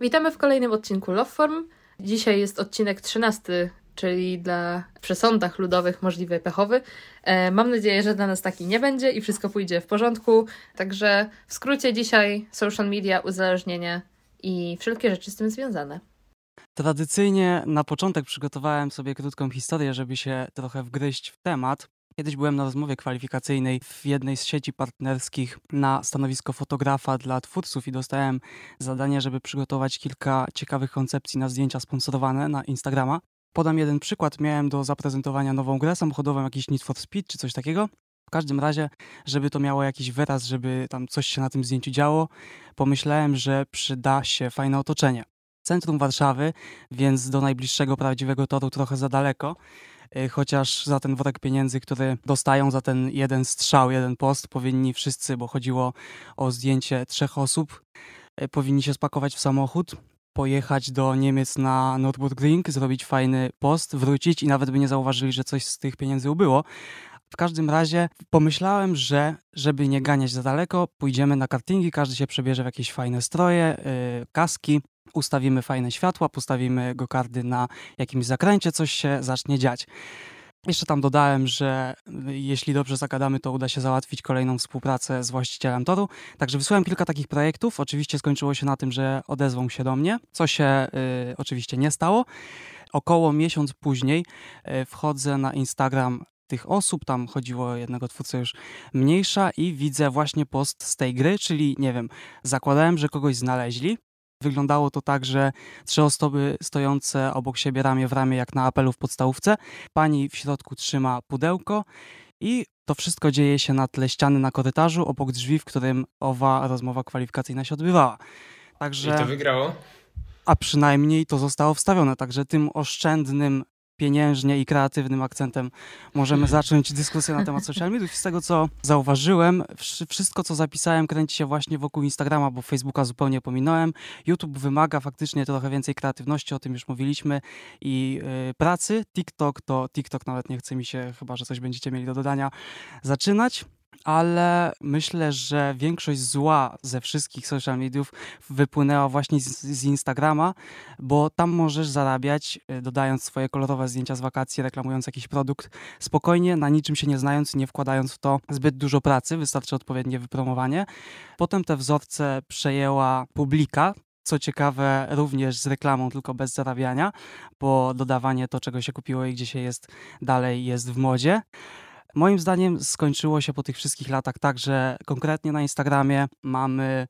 Witamy w kolejnym odcinku Loveform. Dzisiaj jest odcinek 13, czyli dla przesądach ludowych możliwy pechowy. E, mam nadzieję, że dla nas taki nie będzie i wszystko pójdzie w porządku. Także w skrócie dzisiaj social media, uzależnienie i wszelkie rzeczy z tym związane. Tradycyjnie na początek przygotowałem sobie krótką historię, żeby się trochę wgryźć w temat. Kiedyś byłem na rozmowie kwalifikacyjnej w jednej z sieci partnerskich na stanowisko fotografa dla twórców i dostałem zadanie, żeby przygotować kilka ciekawych koncepcji na zdjęcia sponsorowane na Instagrama. Podam jeden przykład. Miałem do zaprezentowania nową grę samochodową, jakiś Need for Speed czy coś takiego. W każdym razie, żeby to miało jakiś wyraz, żeby tam coś się na tym zdjęciu działo, pomyślałem, że przyda się fajne otoczenie. Centrum Warszawy, więc do najbliższego prawdziwego toru trochę za daleko. Y, chociaż za ten worek pieniędzy, który dostają za ten jeden strzał, jeden post, powinni wszyscy, bo chodziło o zdjęcie trzech osób, y, powinni się spakować w samochód, pojechać do Niemiec na Nürburgring, zrobić fajny post, wrócić i nawet by nie zauważyli, że coś z tych pieniędzy ubyło. W każdym razie pomyślałem, że żeby nie ganiać za daleko, pójdziemy na kartingi, każdy się przebierze w jakieś fajne stroje, yy, kaski, ustawimy fajne światła, postawimy go kardy na jakimś zakręcie, coś się zacznie dziać. Jeszcze tam dodałem, że jeśli dobrze zagadamy, to uda się załatwić kolejną współpracę z właścicielem toru. Także wysłałem kilka takich projektów. Oczywiście skończyło się na tym, że odezwą się do mnie, co się y, oczywiście nie stało. Około miesiąc później y, wchodzę na Instagram tych osób, tam chodziło o jednego twórcę już mniejsza i widzę właśnie post z tej gry, czyli nie wiem, zakładałem, że kogoś znaleźli, Wyglądało to tak, że trzy osoby stojące obok siebie ramię w ramię, jak na apelu w podstawówce. Pani w środku trzyma pudełko i to wszystko dzieje się na tle ściany na korytarzu, obok drzwi, w którym owa rozmowa kwalifikacyjna się odbywała. Także, I to wygrało? A przynajmniej to zostało wstawione. Także tym oszczędnym pieniężnie i kreatywnym akcentem możemy zacząć dyskusję na temat social mediów. Z tego, co zauważyłem, wszystko, co zapisałem, kręci się właśnie wokół Instagrama, bo Facebooka zupełnie pominąłem. YouTube wymaga faktycznie trochę więcej kreatywności, o tym już mówiliśmy, i yy, pracy. TikTok to TikTok nawet nie chce mi się, chyba że coś będziecie mieli do dodania, zaczynać ale myślę, że większość zła ze wszystkich social mediów wypłynęła właśnie z, z, Instagrama, bo tam możesz zarabiać, y, dodając swoje kolorowe zdjęcia z wakacji, reklamując jakiś produkt, spokojnie, na niczym się nie znając, nie wkładając w to zbyt dużo pracy, wystarczy odpowiednie wypromowanie. Potem te wzorce przejęła publika, co ciekawe, również z reklamą, tylko bez zarabiania, bo dodawanie to, czego się kupiło i gdzie się jest dalej, jest w modzie. Moim zdaniem skończyło się po tych wszystkich latach tak, że konkretnie na Instagramie mamy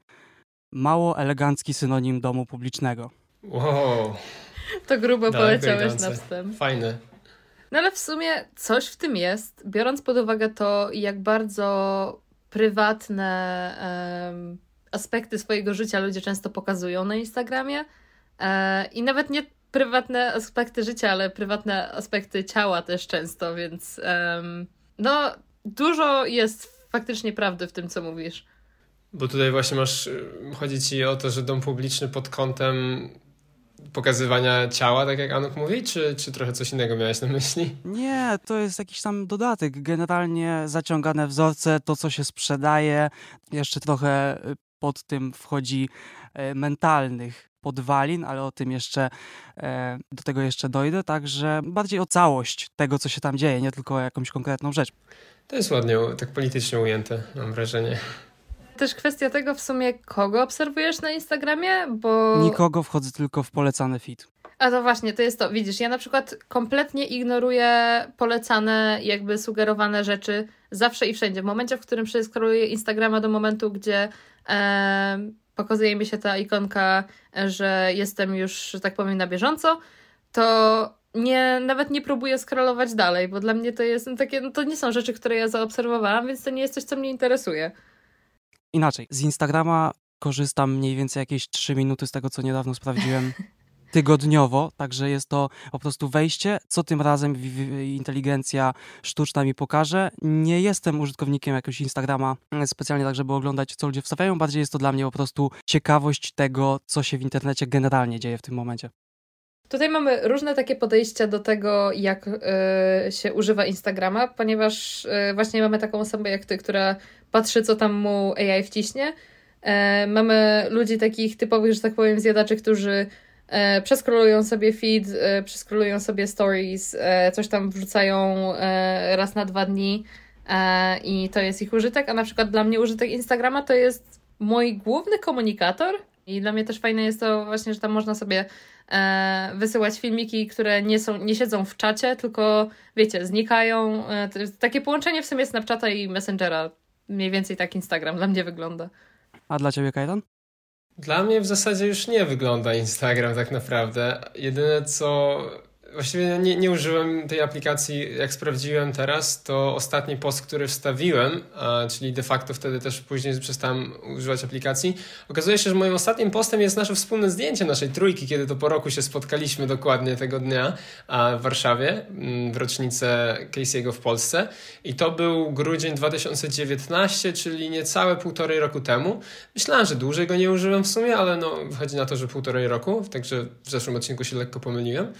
mało elegancki synonim domu publicznego. Wow. To grubo poleciałeś na wstęp. Fajne. No ale w sumie coś w tym jest, biorąc pod uwagę to, jak bardzo prywatne um, aspekty swojego życia ludzie często pokazują na Instagramie e, i nawet nie prywatne aspekty życia, ale prywatne aspekty ciała też często, więc um, no, dużo jest faktycznie prawdy w tym, co mówisz. Bo tutaj właśnie masz, y, chodzi ci o to, że dom publiczny pod kątem pokazywania ciała, tak jak Anuk mówi, czy, czy trochę coś innego miałeś na myśli? Nie, to jest jakiś tam dodatek. Generalnie zaciągane wzorce, to co się sprzedaje, jeszcze trochę y, pod tym wchodzi y, mentalnych podwalin, ale o tym jeszcze, e, do tego jeszcze dojdę, także bardziej o całość tego, co się tam dzieje, nie tylko o jakąś konkretną rzecz. To jest ładnie, tak politycznie ujęte, mam wrażenie. Też kwestia tego w sumie, kogo obserwujesz na Instagramie, bo... Nikogo, wchodzę tylko w polecany feed. A to właśnie, to jest to. Widzisz, ja na przykład kompletnie ignoruję polecane, jakby sugerowane rzeczy zawsze i wszędzie. W momencie, w którym przeskroluję Instagrama do momentu, gdzie e, pokazuje mi się ta ikonka, że jestem już, że tak powiem, na bieżąco, to nie, nawet nie próbuję scrollować dalej, bo dla mnie to jest no, takie, no to nie są rzeczy, które ja zaobserwowałam, więc to nie jest coś, co mnie interesuje. Inaczej, z Instagrama korzystam mniej więcej jakieś 3 minuty z tego, co niedawno sprawdziłem tygodniowo, także jest to po prostu wejście, co tym razem inteligencja sztuczna mi pokaże. Nie jestem użytkownikiem jakiegoś Instagrama e, specjalnie tak, żeby oglądać, co ludzie wstawiają, bardziej jest to dla mnie po prostu ciekawość tego, co się w internecie generalnie dzieje w tym momencie. Tutaj mamy różne takie podejścia do tego, jak y, się używa Instagrama, ponieważ y, właśnie mamy taką osobę jak ty, która patrzy, co tam mu AI wciśnie, E, mamy ludzi takich typowych, że tak powiem, zjadaczy, którzy e, przeskrolują sobie feed, e, przeskrolują sobie stories, e, coś tam wrzucają raz na dwa dni i to jest ich użytek, a na przykład dla mnie użytek Instagrama to jest mój główny komunikator i dla mnie też fajne jest to właśnie, że tam można sobie wysyłać filmiki, które nie, są, nie siedzą w czacie, tylko wiecie, znikają. Takie połączenie w sumie Snapchata i Messengera. Mniej więcej tak Instagram dla mnie wygląda. A dla ciebie, Kajdan? Dla mnie w zasadzie już nie wygląda Instagram tak naprawdę. Jedyne co Właściwie nie, nie użyłem tej aplikacji, jak sprawdziłem teraz, to ostatni post, który wstawiłem, a, czyli de facto wtedy też później przestałem używać aplikacji. Okazuje się, że moim ostatnim postem jest nasze wspólne zdjęcie naszej trójki, kiedy to po roku się spotkaliśmy dokładnie tego dnia a, w Warszawie, mm, w rocznicę Casey'ego w Polsce. I to był grudzień 2019, czyli niecałe półtorej roku temu. Myślałem, że dłużej go nie użyłem w sumie, ale no, wychodzi na to, że półtorej roku, także w zeszłym odcinku się lekko pomyliłem.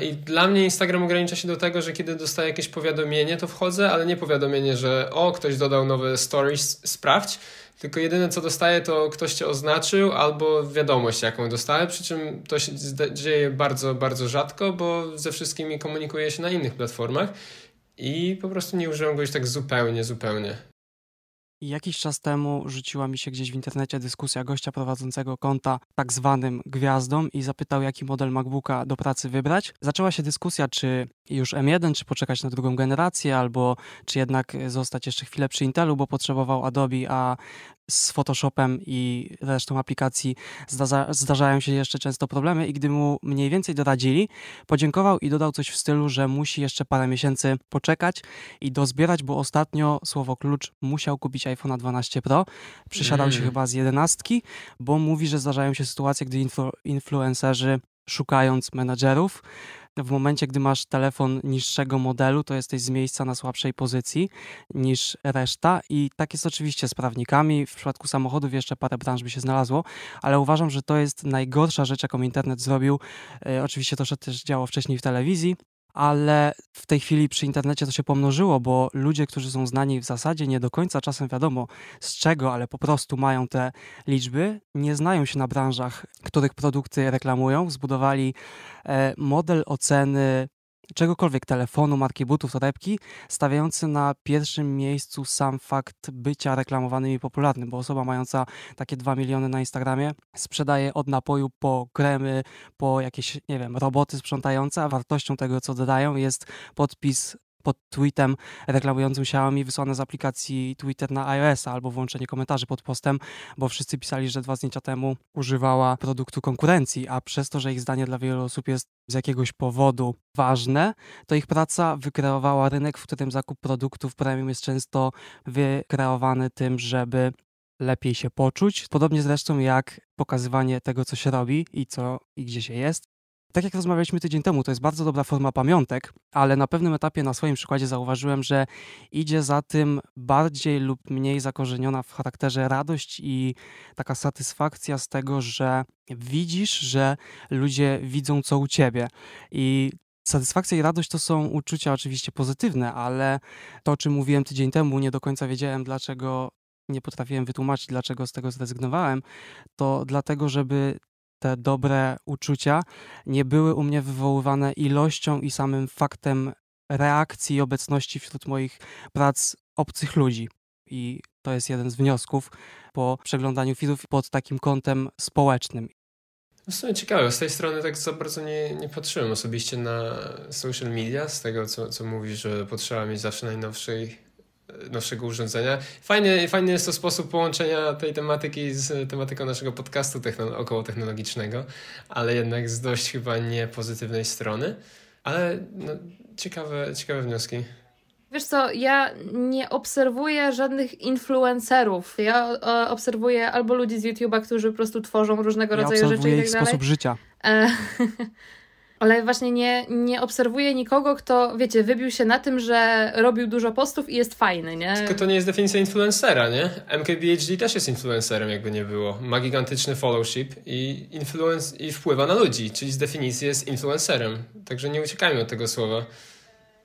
I dla mnie Instagram ogranicza się do tego, że kiedy dostaję jakieś powiadomienie, to wchodzę, ale nie powiadomienie, że o, ktoś dodał nowe stories, sprawdź. Tylko jedyne co dostaję, to ktoś cię oznaczył albo wiadomość, jaką dostałem. Przy czym to się dzieje bardzo, bardzo rzadko, bo ze wszystkimi komunikuję się na innych platformach i po prostu nie użyłem go już tak zupełnie, zupełnie. Jakiś czas temu rzuciła mi się gdzieś w internecie dyskusja gościa prowadzącego konta tak zwanym gwiazdą i zapytał, jaki model MacBooka do pracy wybrać. Zaczęła się dyskusja, czy już M1, czy poczekać na drugą generację, albo czy jednak zostać jeszcze chwilę przy Intelu, bo potrzebował Adobe, a z Photoshopem i resztą aplikacji zdarza, zdarzają się jeszcze często problemy i gdy mu mniej więcej doradzili, podziękował i dodał coś w stylu, że musi jeszcze parę miesięcy poczekać i dozbierać, bo ostatnio słowo klucz musiał kupić iPhone 12 Pro. Przysiadał mm. się chyba z jedenastki, bo mówi, że zdarzają się sytuacje, gdy influ influencerzy szukając menadżerów w momencie, gdy masz telefon niższego modelu, to jesteś z miejsca na słabszej pozycji niż reszta i tak jest oczywiście z prawnikami. W przypadku samochodów jeszcze parę branż by się znalazło, ale uważam, że to jest najgorsza rzecz, jaką internet zrobił. E, oczywiście to się też działo wcześniej w telewizji, ale w tej chwili przy internecie to się pomnożyło, bo ludzie, którzy są znani w zasadzie nie do końca czasem wiadomo z czego, ale po prostu mają te liczby, nie znają się na branżach, których produkty reklamują, zbudowali e, model oceny czegokolwiek, telefonu, marki butów, torebki, stawiający na pierwszym miejscu sam fakt bycia reklamowanym i popularnym, bo osoba mająca takie 2 miliony na Instagramie sprzedaje od napoju po kremy, po jakieś, nie wiem, roboty sprzątające, a wartością tego, co dodają jest podpis pod tweetem reklamującym Xiaomi wysłane z aplikacji Twitter na iOS albo włączenie komentarzy pod postem, bo wszyscy pisali, że dwa zdjęcia temu używała produktu konkurencji, a przez to, że ich zdanie dla wielu osób jest z jakiegoś powodu ważne, to ich praca wykreowała rynek, w którym zakup produktów premium jest często wykreowany tym, żeby lepiej się poczuć. Podobnie zresztą jak pokazywanie tego, co się robi i co i gdzie się jest. Tak jak rozmawialiśmy tydzień temu, to jest bardzo dobra forma pamiątek, ale na pewnym etapie na swoim przykładzie zauważyłem, że idzie za tym bardziej lub mniej zakorzeniona w charakterze radość i taka satysfakcja z tego, że widzisz, że ludzie widzą co u ciebie. I Satysfakcja i radość to są uczucia oczywiście pozytywne, ale to, o czym mówiłem tydzień temu, nie do końca wiedziałem, dlaczego nie potrafiłem wytłumaczyć, dlaczego z tego zrezygnowałem, to dlatego, żeby te dobre uczucia nie były u mnie wywoływane ilością i samym faktem reakcji i obecności wśród moich prac obcych ludzi. I to jest jeden z wniosków po przeglądaniu feedów pod takim kątem społecznym. W sumie ciekawe, z tej strony tak za bardzo nie, nie patrzyłem osobiście na social media, z tego co, co mówisz, że potrzeba mieć zawsze najnowszej nowszego urządzenia. Fajny, fajny jest to sposób połączenia tej tematyki z tematyką naszego podcastu techno około technologicznego, ale jednak z dość chyba niepozytywnej strony. Ale no, ciekawe, ciekawe wnioski. Wiesz co, ja nie obserwuję żadnych influencerów. Ja e, obserwuję albo ludzi z YouTube'a, którzy po prostu tworzą różnego ja rodzaju rzeczy i tak ich dalej. sposób życia. E ale właśnie nie, nie obserwuję nikogo, kto, wiecie, wybił się na tym, że robił dużo postów i jest fajny, nie? Tylko to nie jest definicja influencera, nie? MKBHD też jest influencerem, jakby nie było. Ma gigantyczny followship i, influence, i wpływa na ludzi, czyli z definicji jest influencerem. Także nie uciekajmy od tego słowa.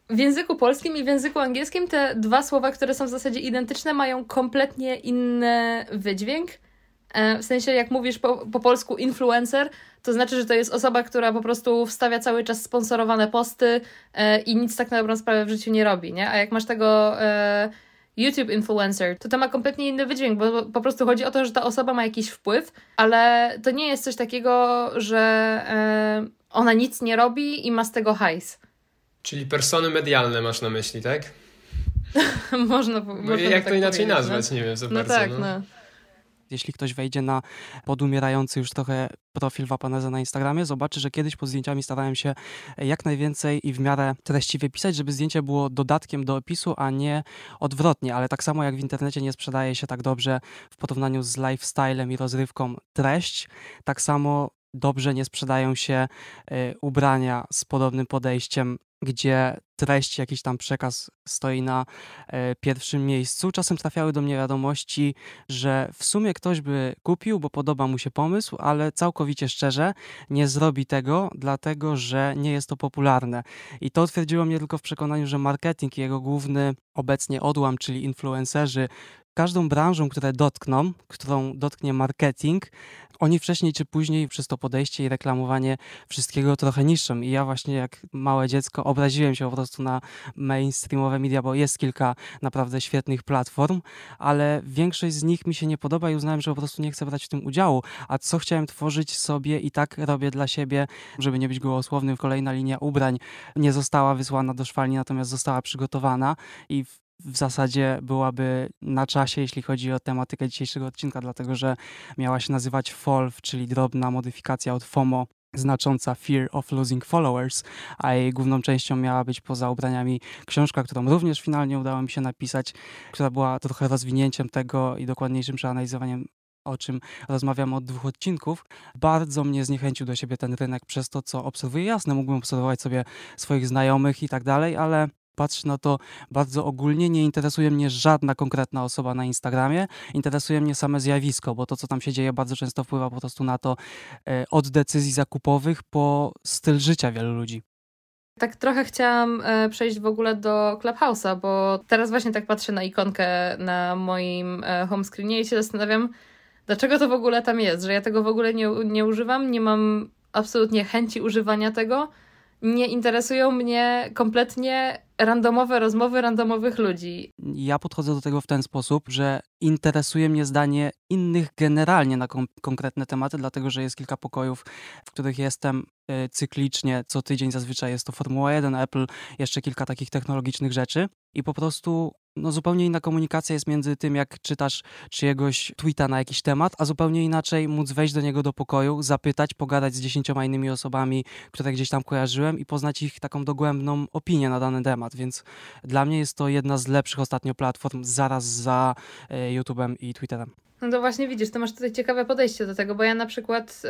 w języku polskim i w języku angielskim te dwa słowa, które są w zasadzie identyczne, mają kompletnie inny wydźwięk. E, w sensie, jak mówisz po, po polsku influencer, to znaczy, że to jest osoba, która po prostu wstawia cały czas sponsorowane posty e, i nic tak na dobrą sprawę w życiu nie robi, nie? A jak masz tego e, YouTube influencer, to to ma kompletnie inny wydźwięk, bo po prostu chodzi o to, że ta osoba ma jakiś wpływ, ale to nie jest coś takiego, że ona nic nie robi i ma z tego hajs. Czyli persony medialne masz na myśli, tak? można, można Jak tak to inaczej no. nazwać? Nie wiem za No bardzo. tak, no. no. Jeśli ktoś wejdzie na podumierający już trochę profil Wapaneza na Instagramie, zobaczy, że kiedyś pod zdjęciami starałem się jak najwięcej i w miarę treściwie pisać, żeby zdjęcie było dodatkiem do opisu, a nie odwrotnie. Ale tak samo jak w internecie nie sprzedaje się tak dobrze w porównaniu z lifestylem i rozrywką treść, tak samo dobrze nie sprzedają się y, ubrania z podobnym podejściem gdzie treść, jakiś tam przekaz stoi na e, pierwszym miejscu. Czasem trafiały do mnie wiadomości, że w sumie ktoś by kupił, bo podoba mu się pomysł, ale całkowicie szczerze nie zrobi tego, dlatego że nie jest to popularne. I to utwierdziło mnie tylko w przekonaniu, że marketing i jego główny obecnie odłam, czyli influencerzy, każdą branżą, które dotkną, którą dotknie marketing, oni wcześniej czy później przez to podejście i reklamowanie wszystkiego trochę niszczą. I ja właśnie jak małe dziecko obraziłem się po prostu na mainstreamowe media, bo jest kilka naprawdę świetnych platform, ale większość z nich mi się nie podoba i uznałem, że po prostu nie chcę brać w tym udziału. A co chciałem tworzyć sobie i tak robię dla siebie, żeby nie być gołosłownym, kolejna linia ubrań nie została wysłana do szwalni, natomiast została przygotowana i w zasadzie byłaby na czasie, jeśli chodzi o tematykę dzisiejszego odcinka, dlatego że miała się nazywać FOLF, czyli drobna modyfikacja od FOMO, znacząca Fear of Losing Followers, a jej główną częścią miała być poza ubraniami książka, którą również finalnie udało mi się napisać, która była trochę rozwinięciem tego i dokładniejszym przeanalizowaniem o czym rozmawiamy od dwóch odcinków, bardzo mnie zniechęcił do siebie ten rynek przez to, co obserwuję. Jasne, mógłbym obserwować sobie swoich znajomych i tak dalej, ale patrzę na to bardzo ogólnie. Nie interesuje mnie żadna konkretna osoba na Instagramie, interesuje mnie same zjawisko, bo to, co tam się dzieje, bardzo często wpływa po prostu na to e, od decyzji zakupowych po styl życia wielu ludzi. Tak trochę chciałam e, przejść w ogóle do Clubhouse'a, bo teraz właśnie tak patrzę na ikonkę na moim e, home screenie i się zastanawiam, dlaczego to w ogóle tam jest, że ja tego w ogóle nie, nie używam, nie mam absolutnie chęci używania tego nie interesują mnie kompletnie randomowe rozmowy randomowych ludzi. Ja podchodzę do tego w ten sposób, że interesuje mnie zdanie innych generalnie na kon konkretne tematy, dlatego że jest kilka pokojów, w których jestem y, cyklicznie, co tydzień zazwyczaj jest to Formuła 1, Apple, jeszcze kilka takich technologicznych rzeczy i po prostu no, zupełnie inna komunikacja jest między tym, jak czytasz czyjegoś tweeta na jakiś temat, a zupełnie inaczej móc wejść do niego do pokoju, zapytać, pogadać z dziesięcioma innymi osobami, które gdzieś tam kojarzyłem i poznać ich taką dogłębną opinię na dany temat, więc dla mnie jest to jedna z lepszych ostatnio platform zaraz za e, YouTube'em i Twitterem. No to właśnie widzisz, to masz tutaj ciekawe podejście do tego, bo ja na przykład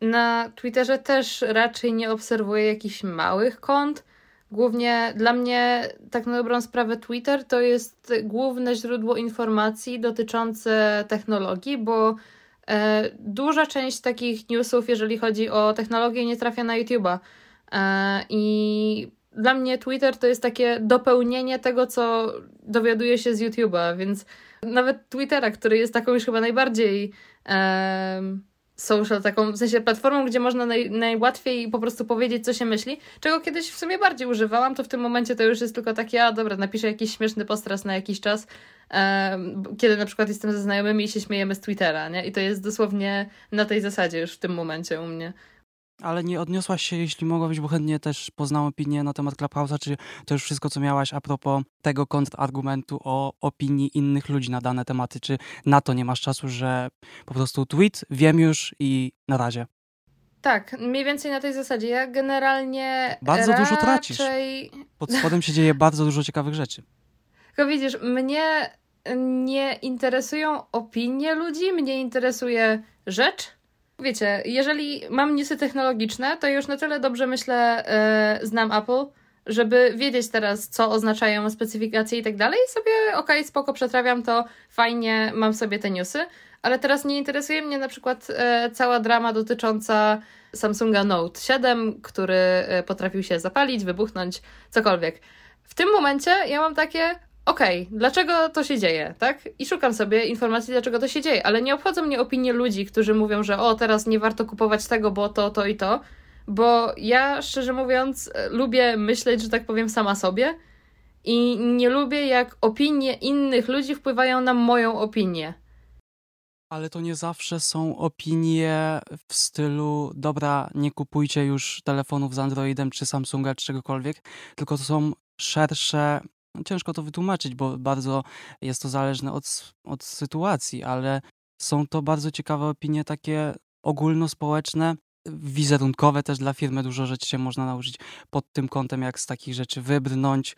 yy, na Twitterze też raczej nie obserwuję jakichś małych kont, Głównie dla mnie, tak na dobrą sprawę, Twitter to jest główne źródło informacji dotyczące technologii, bo e, duża część takich newsów, jeżeli chodzi o technologię, nie trafia na YouTube'a. E, I dla mnie Twitter to jest takie dopełnienie tego, co dowiaduje się z YouTube'a, więc nawet Twittera, który jest taką już chyba najbardziej. E, social, taką w sensie platformą, gdzie można naj, najłatwiej po prostu powiedzieć, co się myśli, czego kiedyś w sumie bardziej używałam, to w tym momencie to już jest tylko takie, a dobra, napiszę jakiś śmieszny postras na jakiś czas, kiedy na przykład jestem ze znajomymi i się śmiejemy z Twittera, nie? I to jest dosłownie na tej zasadzie już w tym momencie u mnie. Ale nie odniosłaś się, jeśli mogłabyś, bo chętnie też poznał opinię na temat Clubhouse'a, czy to już wszystko, co miałaś a propos tego kontrargumentu o opinii innych ludzi na dane tematy, czy na to nie masz czasu, że po prostu tweet, wiem już i na razie. Tak, mniej więcej na tej zasadzie. Ja generalnie. Bardzo raczej... dużo tracisz. Pod spodem się dzieje bardzo dużo ciekawych rzeczy. Tylko widzisz, mnie nie interesują opinie ludzi, mnie interesuje rzecz Wiecie, jeżeli mam newsy technologiczne, to już na tyle dobrze myślę, e, znam Apple, żeby wiedzieć teraz, co oznaczają specyfikacje i tak dalej, i sobie, okej, spoko, przetrawiam to, fajnie, mam sobie te newsy, ale teraz nie interesuje mnie na przykład e, cała drama dotycząca Samsunga Note 7, który e, potrafił się zapalić, wybuchnąć, cokolwiek. W tym momencie ja mam takie, okej, okay, dlaczego to się dzieje, tak? I szukam sobie informacji, dlaczego to się dzieje, ale nie obchodzą mnie opinie ludzi, którzy mówią, że o, teraz nie warto kupować tego, bo to, to i to, bo ja szczerze mówiąc lubię myśleć, że tak powiem, sama sobie i nie lubię, jak opinie innych ludzi wpływają na moją opinię. Ale to nie zawsze są opinie w stylu, dobra, nie kupujcie już telefonów z Androidem czy Samsunga czy czegokolwiek, tylko to są szersze ciężko to wytłumaczyć, bo bardzo jest to zależne od, od sytuacji, ale są to bardzo ciekawe opinie takie ogólnospołeczne, wizerunkowe też dla firmy. Dużo rzeczy się można nauczyć pod tym kątem, jak z takich rzeczy wybrnąć.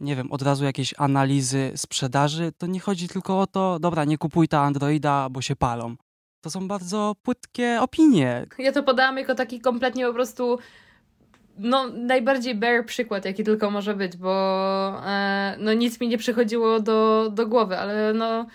Nie wiem, od razu jakieś analizy sprzedaży. To nie chodzi tylko o to, dobra, nie kupuj ta Androida, bo się palą. To są bardzo płytkie opinie. Ja to podałam jako taki kompletnie po prostu no, najbardziej bare przykład, jaki tylko może być, bo e, no, nic mi nie przychodziło do, do głowy, ale no,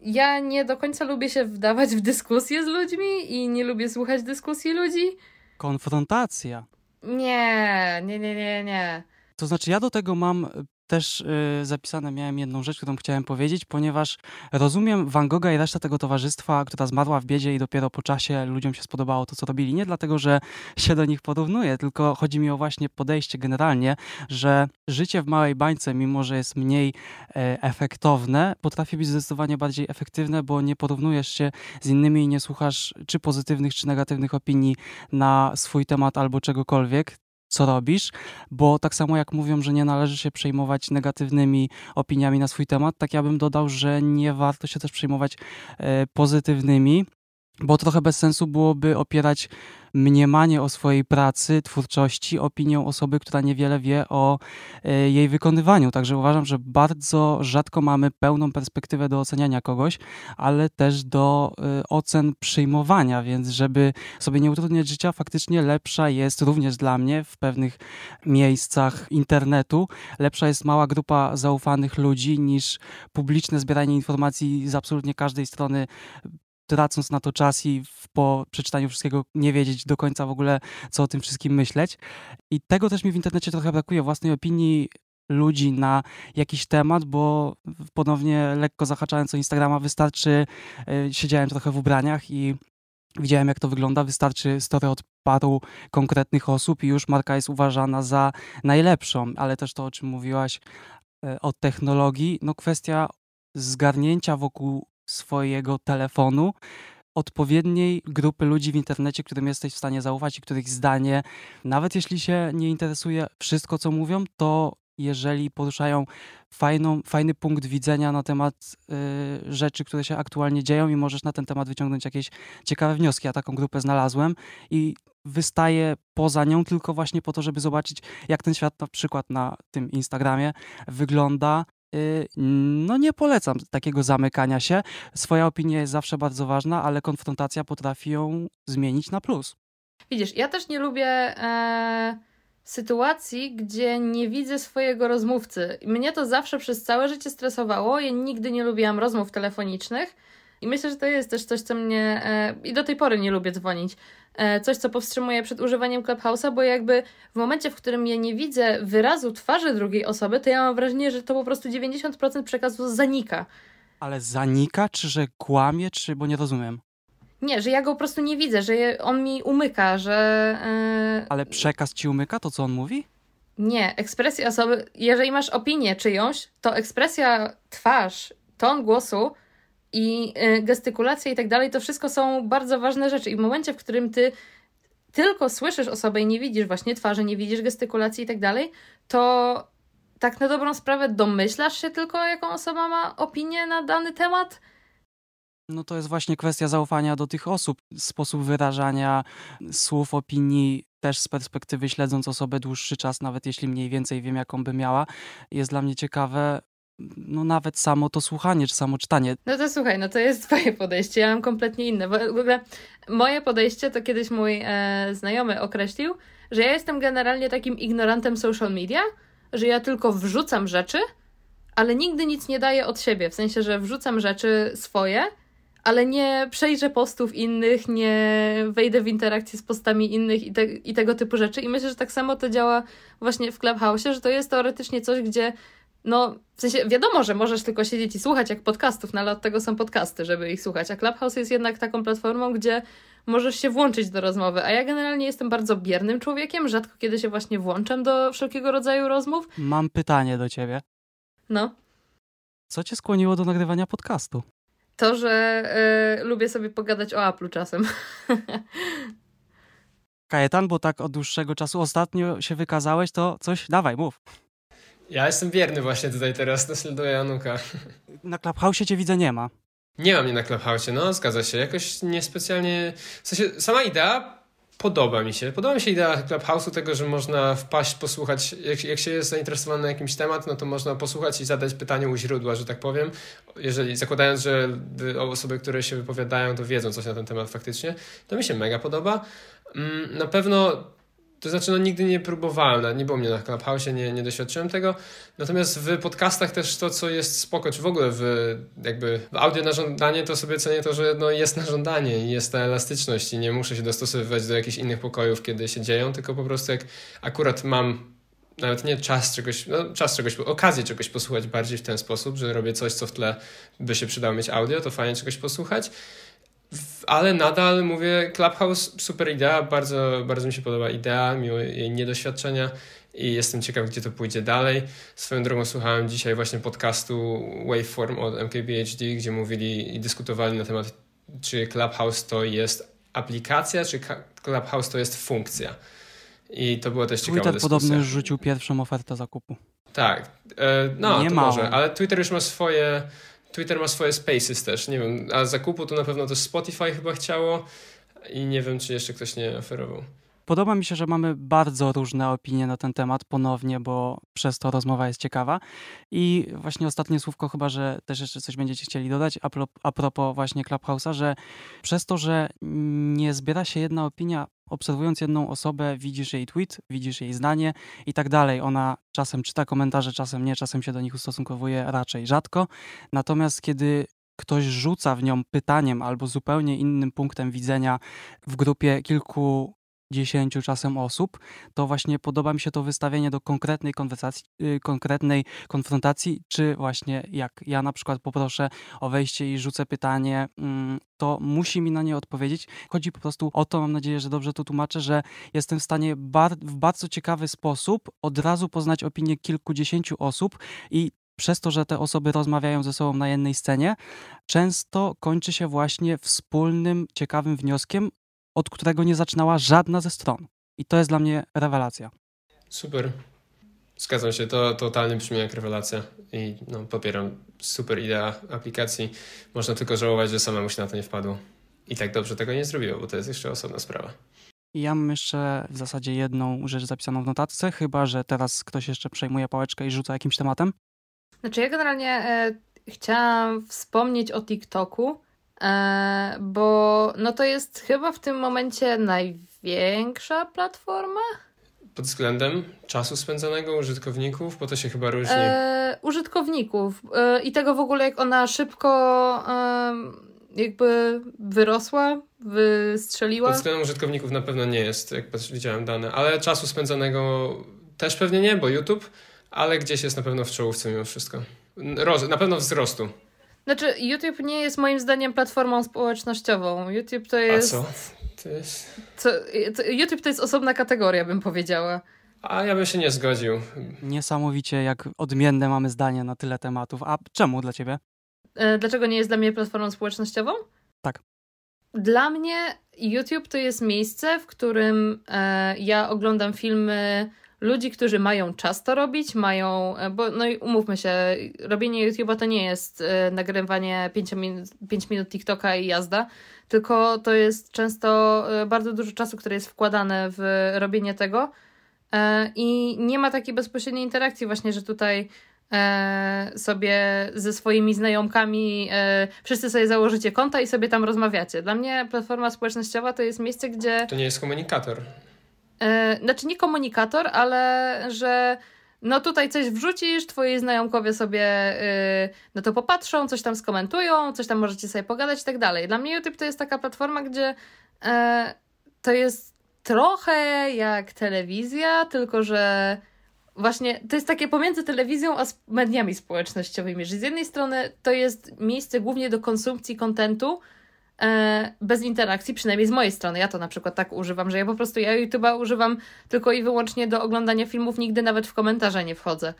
ja nie do końca lubię się wdawać w dyskusje z ludźmi i nie lubię słuchać dyskusji ludzi. Konfrontacja. Nie, nie, nie, nie, nie. To znaczy, ja do tego mam też y, zapisane miałem jedną rzecz, którą chciałem powiedzieć, ponieważ rozumiem Van Gogha i resztę tego towarzystwa, która zmarła w biedzie i dopiero po czasie ludziom się spodobało to, co robili. Nie dlatego, że się do nich porównuje, tylko chodzi mi o właśnie podejście generalnie, że życie w małej bańce, mimo że jest mniej e, efektowne, potrafi być zdecydowanie bardziej efektywne, bo nie porównujesz się z innymi i nie słuchasz czy pozytywnych, czy negatywnych opinii na swój temat albo czegokolwiek, co robisz, bo tak samo jak mówią, że nie należy się przejmować negatywnymi opiniami na swój temat, tak ja bym dodał, że nie warto się też przejmować e, pozytywnymi, bo trochę bez sensu byłoby opierać mniemanie o swojej pracy, twórczości, opinią osoby, która niewiele wie o e, jej wykonywaniu. Także uważam, że bardzo rzadko mamy pełną perspektywę do oceniania kogoś, ale też do e, ocen przyjmowania, więc żeby sobie nie utrudniać życia, faktycznie lepsza jest również dla mnie w pewnych miejscach internetu, lepsza jest mała grupa zaufanych ludzi niż publiczne zbieranie informacji z absolutnie każdej strony tracąc na to czas i po przeczytaniu wszystkiego nie wiedzieć do końca w ogóle, co o tym wszystkim myśleć. I tego też mi w internecie trochę brakuje, własnej opinii ludzi na jakiś temat, bo ponownie lekko zahaczając o Instagrama wystarczy, yy, siedziałem trochę w ubraniach i widziałem jak to wygląda, wystarczy story od paru konkretnych osób i już marka jest uważana za najlepszą, ale też to, o czym mówiłaś yy, o technologii, no kwestia zgarnięcia wokół swojego telefonu odpowiedniej grupy ludzi w internecie, którym jesteś w stanie zaufać i których zdanie, nawet jeśli się nie interesuje wszystko, co mówią, to jeżeli poruszają fajną, fajny punkt widzenia na temat y, rzeczy, które się aktualnie dzieją i możesz na ten temat wyciągnąć jakieś ciekawe wnioski. Ja taką grupę znalazłem i wystaję poza nią tylko właśnie po to, żeby zobaczyć, jak ten świat na przykład na tym Instagramie wygląda no nie polecam takiego zamykania się. Swoja opinia jest zawsze bardzo ważna, ale konfrontacja potrafi ją zmienić na plus. Widzisz, ja też nie lubię e, sytuacji, gdzie nie widzę swojego rozmówcy. Mnie to zawsze przez całe życie stresowało. Ja nigdy nie lubiłam rozmów telefonicznych i myślę, że to jest też coś, co mnie. E, I do tej pory nie lubię dzwonić. E, coś, co powstrzymuje przed używaniem Clubhouse'a, bo jakby w momencie, w którym ja nie widzę wyrazu twarzy drugiej osoby, to ja mam wrażenie, że to po prostu 90% przekazu zanika. Ale zanika, czy że kłamie, czy bo nie rozumiem? Nie, że ja go po prostu nie widzę, że on mi umyka, że. Yy... Ale przekaz ci umyka to, co on mówi? Nie, ekspresja osoby. Jeżeli masz opinię czyjąś, to ekspresja twarz, ton głosu i y, gestykulacja i tak dalej, to wszystko są bardzo ważne rzeczy. I w momencie, w którym ty tylko słyszysz osobę i nie widzisz właśnie twarzy, nie widzisz gestykulacji i tak dalej, to tak na dobrą sprawę domyślasz się tylko, jaką osoba ma opinię na dany temat. No to jest właśnie kwestia zaufania do tych osób, sposób wyrażania słów, opinii, też z perspektywy śledząc osobę dłuższy czas, nawet jeśli mniej więcej wiem, jaką by miała, jest dla mnie ciekawe, no nawet samo to słuchanie, czy samo czytanie. No to słuchaj, no to jest twoje podejście, ja mam kompletnie inne. Bo w ogóle moje podejście to kiedyś mój e, znajomy określił, że ja jestem generalnie takim ignorantem social media, że ja tylko wrzucam rzeczy, ale nigdy nic nie daję od siebie. W sensie, że wrzucam rzeczy swoje, ale nie przejrzę postów innych, nie wejdę w interakcję z postami innych i, te, i tego typu rzeczy. I myślę, że tak samo to działa właśnie w Clubhouse, że to jest teoretycznie coś, gdzie no, w sensie wiadomo, że możesz tylko siedzieć i słuchać jak podcastów, no ale od tego są podcasty, żeby ich słuchać. A Clubhouse jest jednak taką platformą, gdzie możesz się włączyć do rozmowy. A ja generalnie jestem bardzo biernym człowiekiem, rzadko kiedy się właśnie włączam do wszelkiego rodzaju rozmów. Mam pytanie do ciebie. No. Co cię skłoniło do nagrywania podcastu? To, że y, lubię sobie pogadać o Apple czasem. Kajetan, bo tak od dłuższego czasu ostatnio się wykazałeś, to coś, dawaj, mów. Ja jestem wierny właśnie tutaj teraz, naśladuję Januka. Na Clubhouse cię widzę nie ma. Nie ma mnie na Clubhouse, no zgadza się. Jakoś niespecjalnie... W sensie, sama idea podoba mi się. Podoba mi się idea Clubhouse'u tego, że można wpaść, posłuchać, jak, jak się jest zainteresowany jakimś temat, no to można posłuchać i zadać pytanie u źródła, że tak powiem. Jeżeli, zakładając, że osoby, które się wypowiadają, to wiedzą coś na ten temat faktycznie, to mi się mega podoba. Mm, na pewno to znaczy, no nigdy nie próbowałem, nie było mnie na Clubhouse, nie, nie doświadczyłem tego. Natomiast w podcastach też to, co jest spoko, czy w ogóle w jakby w audio na żądanie, to sobie cenię to, że no jest na żądanie i jest ta elastyczność i nie muszę się dostosowywać do jakichś innych pokojów, kiedy się dzieją, tylko po prostu jak akurat mam nawet nie czas czegoś, no czas czegoś, okazję czegoś posłuchać bardziej w ten sposób, że robię coś, co w tle by się przydało mieć audio, to fajnie czegoś posłuchać ale nadal mówię, Clubhouse super idea, bardzo, bardzo mi się podoba idea, mimo jej niedoświadczenia i jestem ciekaw, gdzie to pójdzie dalej. Swoją drogą słuchałem dzisiaj właśnie podcastu Waveform od MKBHD, gdzie mówili i dyskutowali na temat, czy Clubhouse to jest aplikacja, czy Clubhouse to jest funkcja. I to było też ciekawe Twitter podobno rzucił pierwszą ofertę zakupu. Tak, e, no Nie to może, ale Twitter już ma swoje Twitter ma swoje spaces też, nie wiem, a zakupu to na pewno też Spotify chyba chciało i nie wiem, czy jeszcze ktoś nie oferował. Podoba mi się, że mamy bardzo różne opinie na ten temat ponownie, bo przez to rozmowa jest ciekawa. I właśnie ostatnie słówko, chyba że też jeszcze coś będziecie chcieli dodać, a propos właśnie Clubhouse'a, że przez to, że nie zbiera się jedna opinia, obserwując jedną osobę, widzisz jej tweet, widzisz jej zdanie i tak dalej. Ona czasem czyta komentarze, czasem nie, czasem się do nich ustosunkowuje raczej rzadko. Natomiast kiedy ktoś rzuca w nią pytaniem albo zupełnie innym punktem widzenia w grupie kilku dziesięciu czasem osób, to właśnie podoba mi się to wystawienie do konkretnej konwersacji, yy, konkretnej konfrontacji, czy właśnie jak ja na przykład poproszę o wejście i rzucę pytanie, yy, to musi mi na nie odpowiedzieć. Chodzi po prostu o to, mam nadzieję, że dobrze to tłumaczę, że jestem w stanie bar w bardzo ciekawy sposób od razu poznać opinię kilkudziesięciu osób i przez to, że te osoby rozmawiają ze sobą na jednej scenie, często kończy się właśnie wspólnym, ciekawym wnioskiem, od którego nie zaczynała żadna ze stron. I to jest dla mnie rewelacja. Super. Zgadzam się, to totalnie brzmi jak rewelacja i no, popieram super idea aplikacji. Można tylko żałować, że samemu się na to nie wpadło. I tak dobrze tego nie zrobiło, bo to jest jeszcze osobna sprawa. Ja mam jeszcze w zasadzie jedną rzecz zapisaną w notatce, chyba że teraz ktoś jeszcze przejmuje pałeczkę i rzuca jakimś tematem. Znaczy ja generalnie e, chciałam wspomnieć o TikToku, bo no to jest chyba w tym momencie największa platforma. Pod względem czasu spędzonego użytkowników, bo to się chyba różni. E, użytkowników e, i tego w ogóle, jak ona szybko e, jakby wyrosła, wystrzeliła. Pod względem użytkowników na pewno nie jest, jak widziałem dane, ale czasu spędzonego też pewnie nie, bo YouTube, ale gdzieś jest na pewno w czołówce mimo wszystko. Roz, na pewno wzrostu. Znaczy, YouTube nie jest moim zdaniem platformą społecznościową. YouTube to jest. A co? To jest... Co, to, YouTube to jest osobna kategoria, bym powiedziała. A ja bym się nie zgodził. Niesamowicie, jak odmienne mamy zdanie na tyle tematów. A czemu dla ciebie? E, dlaczego nie jest dla mnie platformą społecznościową? Tak. Dla mnie YouTube to jest miejsce, w którym e, ja oglądam filmy ludzi, którzy mają czas to robić, mają, e, bo no i umówmy się, robienie YouTube'a to nie jest e, nagrywanie 5 minut, 5 minut TikToka i jazda, tylko to jest często e, bardzo dużo czasu, które jest wkładane w robienie tego i nie ma takiej bezpośredniej interakcji właśnie, że tutaj sobie ze swoimi znajomkami, wszyscy sobie założycie konta i sobie tam rozmawiacie. Dla mnie platforma społecznościowa to jest miejsce, gdzie... To nie jest komunikator. E, znaczy nie komunikator, ale że no tutaj coś wrzucisz, twoi znajomkowie sobie yy, no to popatrzą, coś tam skomentują, coś tam możecie sobie pogadać i tak dalej. Dla mnie YouTube to jest taka platforma, gdzie yy, to jest trochę jak telewizja, tylko że właśnie to jest takie pomiędzy telewizją a mediami społecznościowymi, że z jednej strony to jest miejsce głównie do konsumpcji kontentu, bez interakcji, przynajmniej z mojej strony. Ja to na przykład tak używam, że ja po prostu ja YouTube'a używam tylko i wyłącznie do oglądania filmów, nigdy nawet w komentarze nie wchodzę.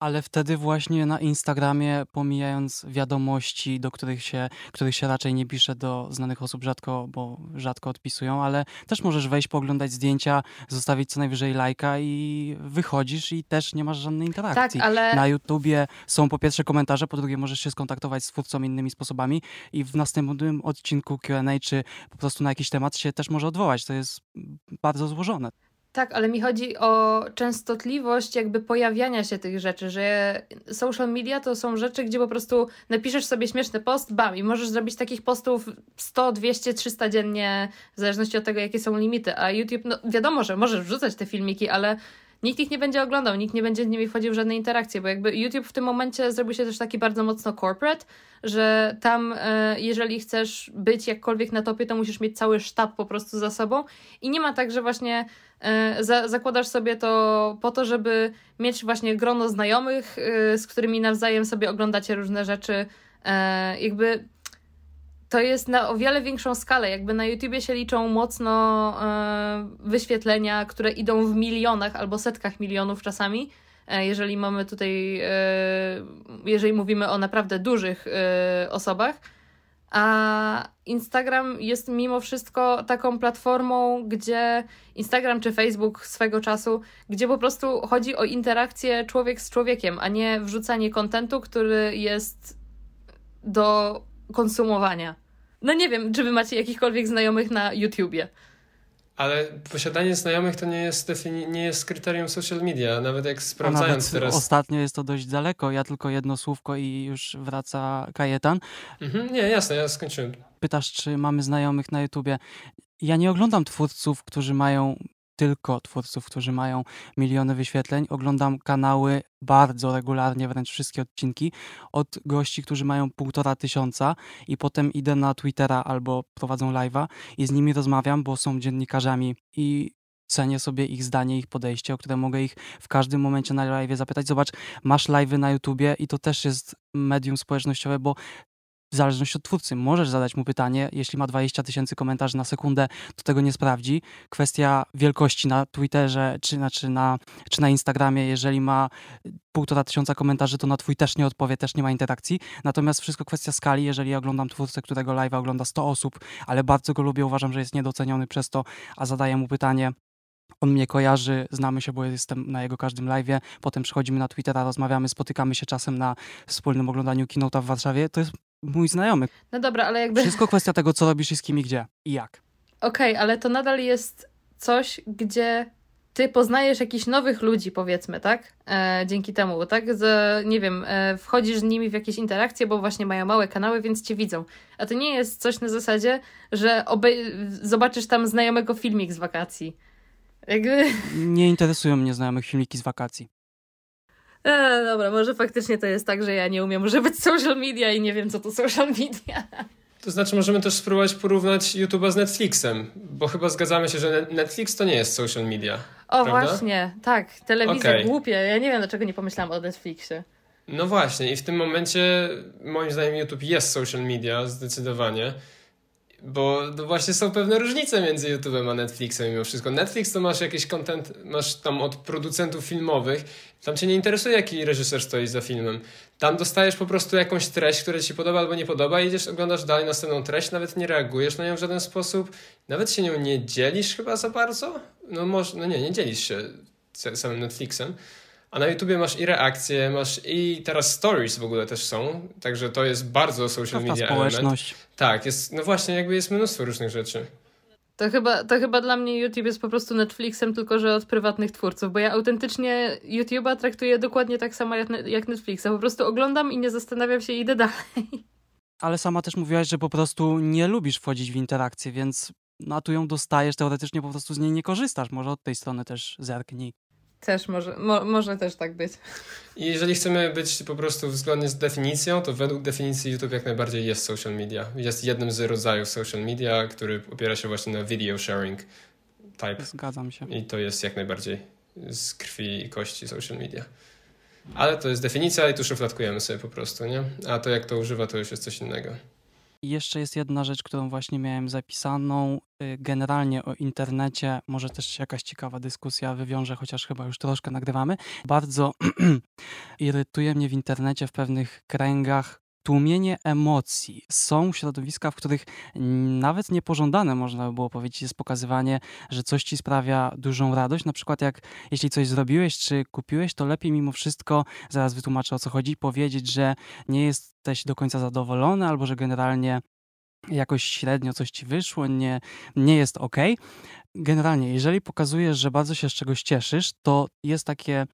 Ale wtedy właśnie na Instagramie, pomijając wiadomości, do których się, których się raczej nie pisze do znanych osób rzadko, bo rzadko odpisują, ale też możesz wejść, pooglądać zdjęcia, zostawić co najwyżej lajka i wychodzisz i też nie masz żadnej interakcji. Tak, ale... Na YouTubie są po pierwsze komentarze, po drugie możesz się skontaktować z twórcą innymi sposobami i w następnym odcinku Q&A czy po prostu na jakiś temat się też może odwołać. To jest bardzo złożone. Tak, ale mi chodzi o częstotliwość jakby pojawiania się tych rzeczy, że social media to są rzeczy, gdzie po prostu napiszesz sobie śmieszny post, bam, i możesz zrobić takich postów 100, 200, 300 dziennie, w zależności od tego, jakie są limity. A YouTube, no wiadomo, że możesz wrzucać te filmiki, ale nikt ich nie będzie oglądał, nikt nie będzie z nimi wchodził w żadne interakcje, bo jakby YouTube w tym momencie zrobił się też taki bardzo mocno corporate, że tam e, jeżeli chcesz być jakkolwiek na topie, to musisz mieć cały sztab po prostu za sobą. I nie ma tak, że właśnie e, za, zakładasz sobie to po to, żeby mieć właśnie grono znajomych, e, z którymi nawzajem sobie oglądacie różne rzeczy, jakby to jest na o wiele większą skalę. Jakby na YouTubie się liczą mocno e, wyświetlenia, które idą w milionach albo setkach milionów czasami. E, jeżeli mamy tutaj, e, jeżeli mówimy o naprawdę dużych osobach. A Instagram jest mimo wszystko taką platformą, gdzie Instagram czy Facebook swego czasu, gdzie po prostu chodzi o interakcję człowiek z człowiekiem, a nie wrzucanie kontentu, który jest do konsumowania. No nie wiem, czy wy macie jakichkolwiek znajomych na YouTubie. Ale posiadanie znajomych to nie jest, nie jest kryterium social media, nawet jak sprawdzając teraz. Ostatnio jest to dość daleko, ja tylko jedno słówko i już wraca Kajetan. Mhm, nie, jasne, ja skończyłem. Pytasz, czy mamy znajomych na YouTubie. Ja nie oglądam twórców, którzy mają tylko twórców, którzy mają miliony wyświetleń. Oglądam kanały bardzo regularnie, wręcz wszystkie odcinki, od gości, którzy mają półtora tysiąca i potem idę na Twittera albo prowadzą live'a i z nimi rozmawiam, bo są dziennikarzami i cenię sobie ich zdanie, ich podejście, o które mogę ich w każdym momencie na live zapytać. Zobacz, masz live'y na YouTubie i to też jest medium społecznościowe, bo w zależności od twórcy. Możesz zadać mu pytanie, jeśli ma 20 tysięcy komentarzy na sekundę, to tego nie sprawdzi. Kwestia wielkości na Twitterze czy, znaczy na, czy na Instagramie, jeżeli ma półtora tysiąca komentarzy, to na twój też nie odpowie, też nie ma interakcji. Natomiast wszystko kwestia skali. Jeżeli oglądam twórcę, którego live ogląda 100 osób, ale bardzo go lubię, uważam, że jest niedoceniony przez to, a zadaję mu pytanie, on mnie kojarzy, znamy się, bo jestem na jego każdym live'ie. Potem przychodzimy na Twittera, rozmawiamy, spotykamy się czasem na wspólnym oglądaniu Keynote'a w Warszawie. To jest mój znajomy. No dobra, ale jakby... Wszystko kwestia tego, co robisz i z kim i gdzie i jak. Okej, okay, ale to nadal jest coś, gdzie ty poznajesz jakichś nowych ludzi, powiedzmy, tak? E, dzięki temu, tak? Z, nie wiem, e, wchodzisz z nimi w jakieś interakcje, bo właśnie mają małe kanały, więc cię widzą. A to nie jest coś na zasadzie, że zobaczysz tam znajomego filmik z wakacji. Jakby... Nie interesują mnie znajomych filmiki z wakacji. E, dobra, może faktycznie to jest tak, że ja nie umiem używać social media i nie wiem, co to social media. To znaczy, możemy też spróbować porównać YouTube'a z Netflixem, bo chyba zgadzamy się, że Netflix to nie jest social media. O, prawda? właśnie, tak. Telewizja okay. głupie. Ja nie wiem, dlaczego nie pomyślałam o Netflixie. No właśnie, i w tym momencie moim zdaniem YouTube jest social media, zdecydowanie. Bo właśnie są pewne różnice między YouTube'em a Netflixem mimo wszystko. Netflix to masz jakiś content, masz tam od producentów filmowych, tam cię nie interesuje jaki reżyser stoi za filmem. Tam dostajesz po prostu jakąś treść, która ci się podoba albo nie podoba i idziesz, oglądasz dalej następną treść, nawet nie reagujesz na nią w żaden sposób, nawet się nią nie dzielisz chyba za bardzo. No może, no nie, nie dzielisz się samym Netflixem. A na YouTubie masz i reakcje, masz i teraz stories w ogóle też są, także to jest bardzo social media społeczność. Element. Tak, jest, no właśnie jakby jest mnóstwo różnych rzeczy. To chyba, to chyba dla mnie YouTube jest po prostu Netflixem, tylko że od prywatnych twórców, bo ja autentycznie YouTube'a traktuję dokładnie tak samo jak, jak Netflixa. Po prostu oglądam i nie zastanawiam się i idę dalej. Ale sama też mówiłaś, że po prostu nie lubisz wchodzić w interakcję, więc no, a tu ją dostajesz, teoretycznie po prostu z niej nie korzystasz. Może od tej strony też zerknij. Też może, mo, może też tak być. I jeżeli chcemy być po prostu zgodnie z definicją, to według definicji YouTube jak najbardziej jest social media. Jest jednym z rodzajów social media, który opiera się właśnie na video sharing type. Zgadzam się. I to jest jak najbardziej z krwi i kości social media. Ale to jest definicja i tu szufladkujemy sobie po prostu, nie? A to jak to używa, to już jest coś innego. I jeszcze jest jedna rzecz, którą właśnie miałem zapisaną. Y, generalnie o internecie, może też jakaś ciekawa dyskusja wywiąże, chociaż chyba już troszkę nagrywamy. Bardzo irytuje mnie w internecie w pewnych kręgach tłumienie emocji. Są środowiska, w których nawet niepożądane, można by było powiedzieć, jest pokazywanie, że coś ci sprawia dużą radość. Na przykład jak jeśli coś zrobiłeś czy kupiłeś, to lepiej mimo wszystko, zaraz wytłumaczę o co chodzi, powiedzieć, że nie jesteś do końca zadowolony albo że generalnie jakoś średnio coś ci wyszło, nie, nie jest ok. Generalnie, jeżeli pokazujesz, że bardzo się z czegoś cieszysz, to jest takie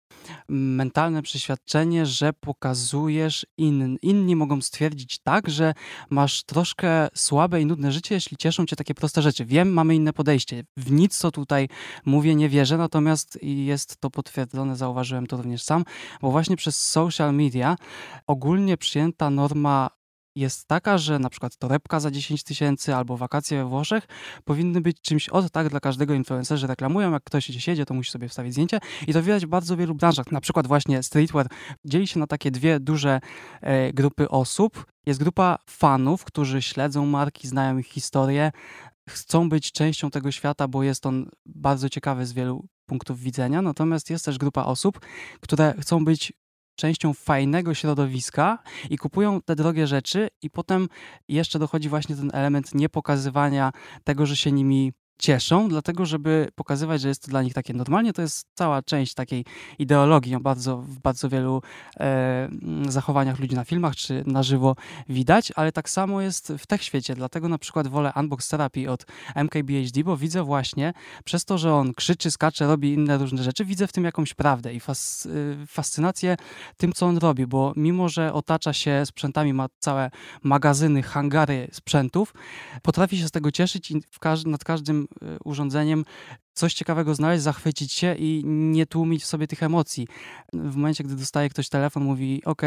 mentalne przeświadczenie, że pokazujesz in, inni mogą stwierdzić tak, że masz troszkę słabe i nudne życie, jeśli cieszą cię takie proste rzeczy. Wiem, mamy inne podejście. W nic, co tutaj mówię, nie wierzę, natomiast jest to potwierdzone, zauważyłem to również sam, bo właśnie przez social media ogólnie przyjęta norma jest taka, że na przykład torebka za 10 tysięcy albo wakacje we Włoszech powinny być czymś od tak dla każdego influencerzy reklamują, jak ktoś gdzieś jedzie, to musi sobie wstawić zdjęcie i to widać w bardzo wielu branżach. Na przykład właśnie streetwear dzieli się na takie dwie duże e, grupy osób. Jest grupa fanów, którzy śledzą marki, znają ich historię, chcą być częścią tego świata, bo jest on bardzo ciekawy z wielu punktów widzenia. Natomiast jest też grupa osób, które chcą być częścią fajnego środowiska i kupują te drogie rzeczy, i potem jeszcze dochodzi właśnie ten element niepokazywania tego, że się nimi cieszą, dlatego żeby pokazywać, że jest to dla nich takie normalnie. To jest cała część takiej ideologii bardzo, w bardzo wielu e, zachowaniach ludzi na filmach czy na żywo widać, ale tak samo jest w tech świecie. Dlatego na przykład wolę Unbox Therapy od MKBHD, bo widzę właśnie przez to, że on krzyczy, skacze, robi inne różne rzeczy, widzę w tym jakąś prawdę i fas, y, fascynację tym, co on robi, bo mimo, że otacza się sprzętami, ma całe magazyny, hangary sprzętów, potrafi się z tego cieszyć i w nad każdym urządzeniem coś ciekawego znaleźć, zachwycić się i nie tłumić w sobie tych emocji. W momencie, gdy dostaje ktoś telefon, mówi ok,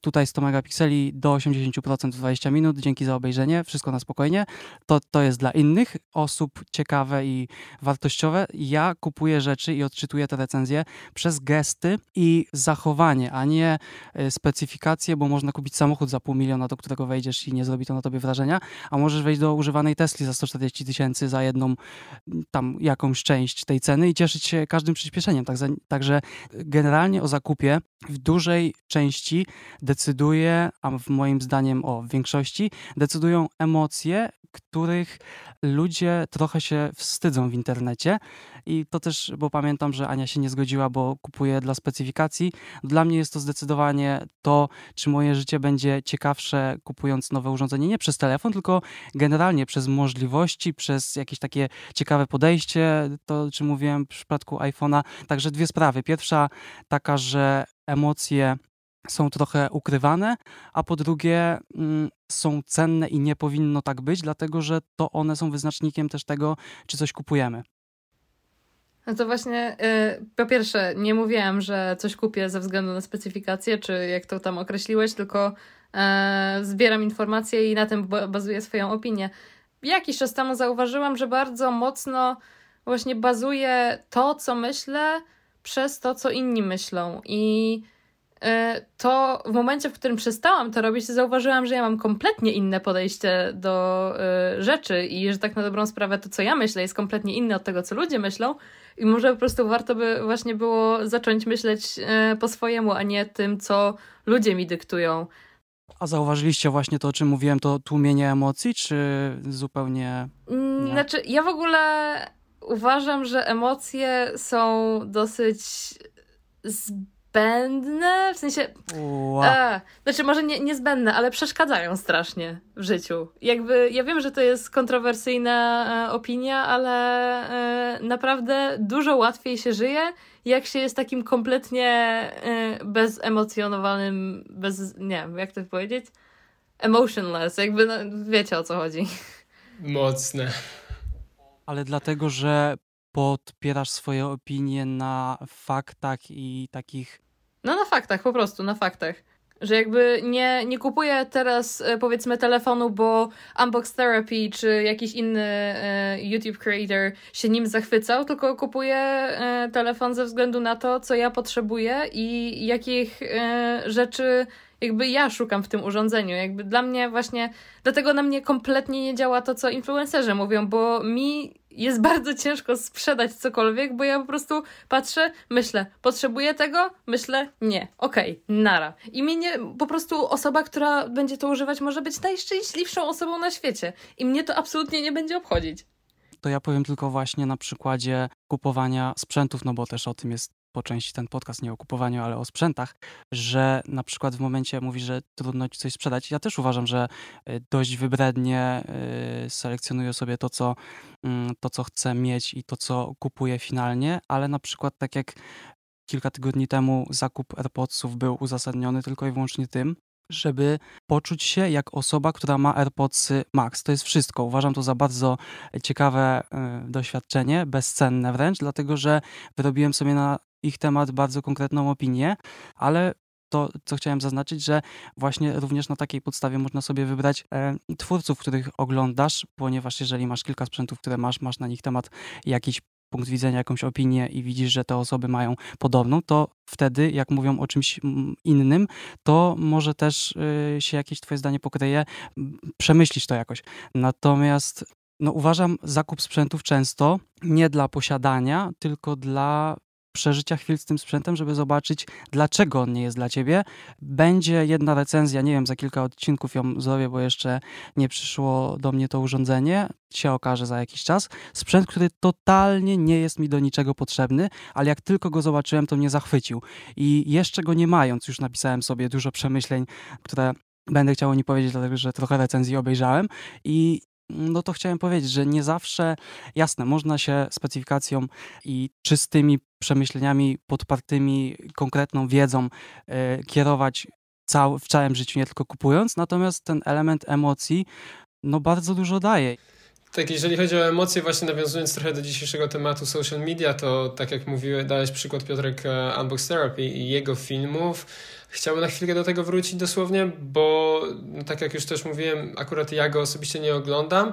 tutaj 100 megapikseli do 80% 20 minut, dzięki za obejrzenie, wszystko na spokojnie, to, to jest dla innych osób ciekawe i wartościowe. Ja kupuję rzeczy i odczytuję te recenzje przez gesty i zachowanie, a nie y, specyfikacje, bo można kupić samochód za pół miliona, do którego wejdziesz i nie zrobi to na tobie wrażenia, a możesz wejść do używanej Tesli za 140 tysięcy za jedną tam jakąś część tej ceny i cieszyć się każdym przyspieszeniem. Także generalnie o zakupie w dużej części decyduje, a w moim zdaniem o większości, decydują emocje, których ludzie trochę się wstydzą w internecie. I to też, bo pamiętam, że Ania się nie zgodziła, bo kupuje dla specyfikacji. Dla mnie jest to zdecydowanie to, czy moje życie będzie ciekawsze kupując nowe urządzenie nie przez telefon, tylko generalnie przez możliwości, przez jakieś takie ciekawe podejście, to o czym mówiłem w przypadku iPhone'a. Także dwie sprawy. Pierwsza taka, że emocje są trochę ukrywane, a po drugie mm, są cenne i nie powinno tak być, dlatego że to one są wyznacznikiem też tego, czy coś kupujemy. No to właśnie, yy, po pierwsze, nie mówiłam, że coś kupię ze względu na specyfikację, czy jak to tam określiłeś, tylko yy, zbieram informacje i na tym bazuję swoją opinię. Jakiś czas temu zauważyłam, że bardzo mocno właśnie bazuje to, co myślę, przez to, co inni myślą. I E, to w momencie, w którym przestałam to robić, zauważyłam, że ja mam kompletnie inne podejście do e, rzeczy i że tak na dobrą sprawę to, co ja myślę, jest kompletnie inne od tego, co ludzie myślą. I może po prostu warto by właśnie było zacząć myśleć e, po swojemu, a nie tym, co ludzie mi dyktują. A zauważyliście właśnie to, o czym mówiłem, to tłumienie emocji, czy zupełnie. Mm, nie? Znaczy, ja w ogóle uważam, że emocje są dosyć niezbędne, w sensie, e, znaczy może nie, niezbędne, ale przeszkadzają strasznie w życiu. Jakby, ja wiem, że to jest kontrowersyjna e, opinia, ale e, naprawdę dużo łatwiej się żyje, jak się jest takim kompletnie e, bezemocjonowanym, bez, nie wiem, jak to powiedzieć? Emotionless, jakby, no, wiecie o co chodzi. Mocne. Ale dlatego, że podpierasz swoje opinie na faktach i takich. No na faktach, po prostu, na faktach. Że jakby nie, nie kupuję teraz e, powiedzmy telefonu, bo Unbox Therapy czy jakiś inny e, YouTube creator się nim zachwycał, tylko kupuję e, telefon ze względu na to, co ja potrzebuję i jakich rzeczy jakby ja szukam w tym urządzeniu. Jakby dla mnie właśnie, dlatego na mnie kompletnie nie działa to, co influencerzy mówią, bo mi jest bardzo ciężko sprzedać cokolwiek, bo ja po prostu patrzę, myślę, potrzebuję tego? Myślę, nie, okej, okay, nara. I mnie nie, po prostu osoba, która będzie to używać, może być najszczęśliwszą osobą na świecie. I mnie to absolutnie nie będzie obchodzić. To ja powiem tylko właśnie na przykładzie kupowania sprzętów, no bo też o tym jest po części ten podcast nie o kupowaniu, ale o sprzętach, że na przykład w momencie mówi, że trudno ci coś sprzedać. Ja też uważam, że y, dość wybrednie y, selekcjonuję sobie to, co, mm, to, co chcę mieć i to, co kupuję finalnie, ale na przykład tak jak kilka tygodni temu zakup AirPodsów był uzasadniony tylko i wyłącznie tym, żeby poczuć się jak osoba, która ma AirPods Max. To jest wszystko. Uważam to za bardzo ciekawe y, doświadczenie, bezcenne wręcz, dlatego że wyrobiłem sobie na ich temat bardzo konkretną opinię, ale to, co chciałem zaznaczyć, że właśnie również na takiej podstawie można sobie wybrać e, twórców, których oglądasz, ponieważ jeżeli masz kilka sprzętów, które masz, masz na nich temat jakiś punkt widzenia, jakąś opinię i widzisz, że te osoby mają podobną, to wtedy, jak mówią o czymś innym, to może też y, się jakieś twoje zdanie pokryje, przemyślisz to jakoś. Natomiast no, uważam zakup sprzętów często nie dla posiadania, tylko dla przeżycia chwil z tym sprzętem, żeby zobaczyć, dlaczego on nie jest dla ciebie. Będzie jedna recenzja, nie wiem, za kilka odcinków ją zrobię, bo jeszcze nie przyszło do mnie to urządzenie, się okaże za jakiś czas. Sprzęt, który totalnie nie jest mi do niczego potrzebny, ale jak tylko go zobaczyłem, to mnie zachwycił. I jeszcze go nie mając, już napisałem sobie dużo przemyśleń, które będę chciał o nich powiedzieć, dlatego że trochę recenzji obejrzałem i no to chciałem powiedzieć, że nie zawsze, jasne, można się specyfikacją i czystymi przemyśleniami podpartymi konkretną wiedzą y, kierować cał, w całym życiu, nie tylko kupując, natomiast ten element emocji no bardzo dużo daje. Tak, jeżeli chodzi o emocje, właśnie nawiązując trochę do dzisiejszego tematu social media, to tak jak mówiłeś, dałeś przykład Piotrek e, Unbox Therapy i jego filmów, Chciałbym na chwilkę do tego wrócić dosłownie, bo no, tak jak już też mówiłem, akurat ja go osobiście nie oglądam,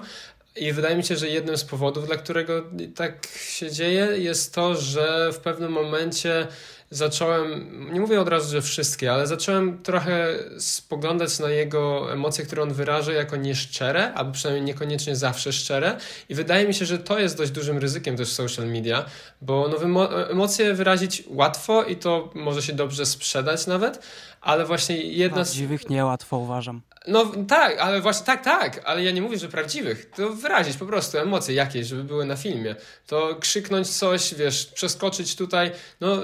i wydaje mi się, że jednym z powodów, dla którego tak się dzieje, jest to, że w pewnym momencie zacząłem, nie mówię od razu, że wszystkie, ale zacząłem trochę spoglądać na jego emocje, które on wyraża jako nieszczere, albo przynajmniej niekoniecznie zawsze szczere. I wydaje mi się, że to jest dość dużym ryzykiem też social media, bo no, emocje wyrazić łatwo i to może się dobrze sprzedać nawet, ale właśnie jedna Prawdziwych z... niełatwo uważam. No tak, ale właśnie tak, tak, ale ja nie mówię, że prawdziwych. To wyrazić po prostu emocje jakieś, żeby były na filmie. To krzyknąć coś, wiesz, przeskoczyć tutaj, no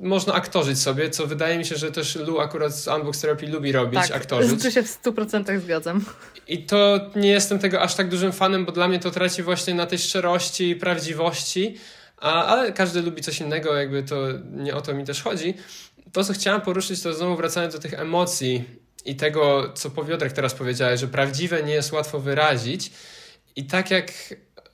można aktorzyć sobie, co wydaje mi się, że też Lu akurat z Unbox Therapy lubi robić, tak, aktorzyć. Tu się w 100% zgadzam. I to nie jestem tego aż tak dużym fanem, bo dla mnie to traci właśnie na tej szczerości i prawdziwości, a, ale każdy lubi coś innego, jakby to nie o to mi też chodzi. To, co chciałem poruszyć, to znowu wracając do tych emocji i tego, co Powiodrek teraz powiedziałeś, że prawdziwe nie jest łatwo wyrazić. I tak jak